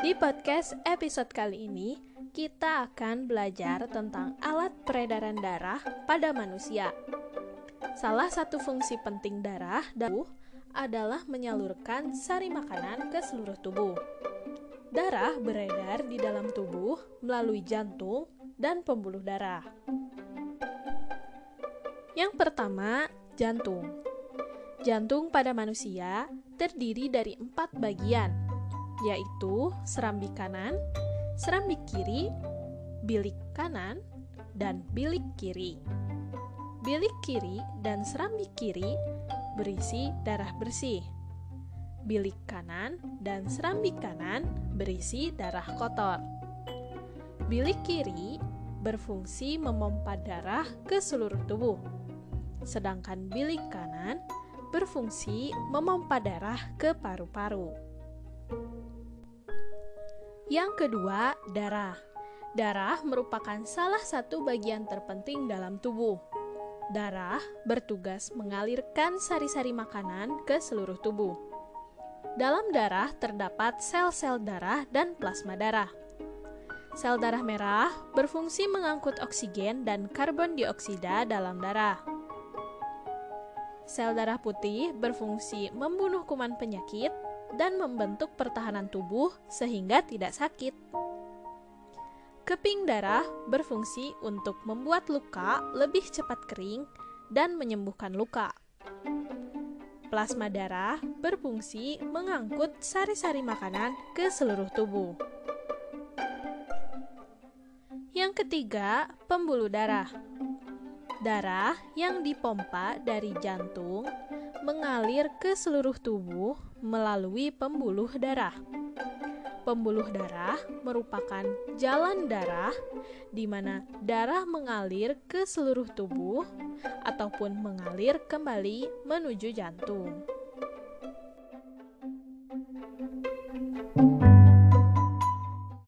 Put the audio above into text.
Di podcast episode kali ini, kita akan belajar tentang alat peredaran darah pada manusia. Salah satu fungsi penting darah adalah menyalurkan sari makanan ke seluruh tubuh. Darah beredar di dalam tubuh melalui jantung dan pembuluh darah. Yang pertama, jantung. Jantung pada manusia terdiri dari empat bagian, yaitu serambi kanan, serambi kiri, bilik kanan, dan bilik kiri. Bilik kiri dan serambi kiri berisi darah bersih. Bilik kanan dan serambi kanan berisi darah kotor. Bilik kiri berfungsi memompa darah ke seluruh tubuh, sedangkan bilik kanan berfungsi memompa darah ke paru-paru. Yang kedua, darah. Darah merupakan salah satu bagian terpenting dalam tubuh. Darah bertugas mengalirkan sari-sari makanan ke seluruh tubuh. Dalam darah terdapat sel-sel darah dan plasma darah. Sel darah merah berfungsi mengangkut oksigen dan karbon dioksida dalam darah. Sel darah putih berfungsi membunuh kuman penyakit dan membentuk pertahanan tubuh sehingga tidak sakit. Keping darah berfungsi untuk membuat luka lebih cepat kering dan menyembuhkan luka. Plasma darah berfungsi mengangkut sari-sari makanan ke seluruh tubuh. Yang ketiga, pembuluh darah. Darah yang dipompa dari jantung mengalir ke seluruh tubuh melalui pembuluh darah. Pembuluh darah merupakan jalan darah di mana darah mengalir ke seluruh tubuh ataupun mengalir kembali menuju jantung.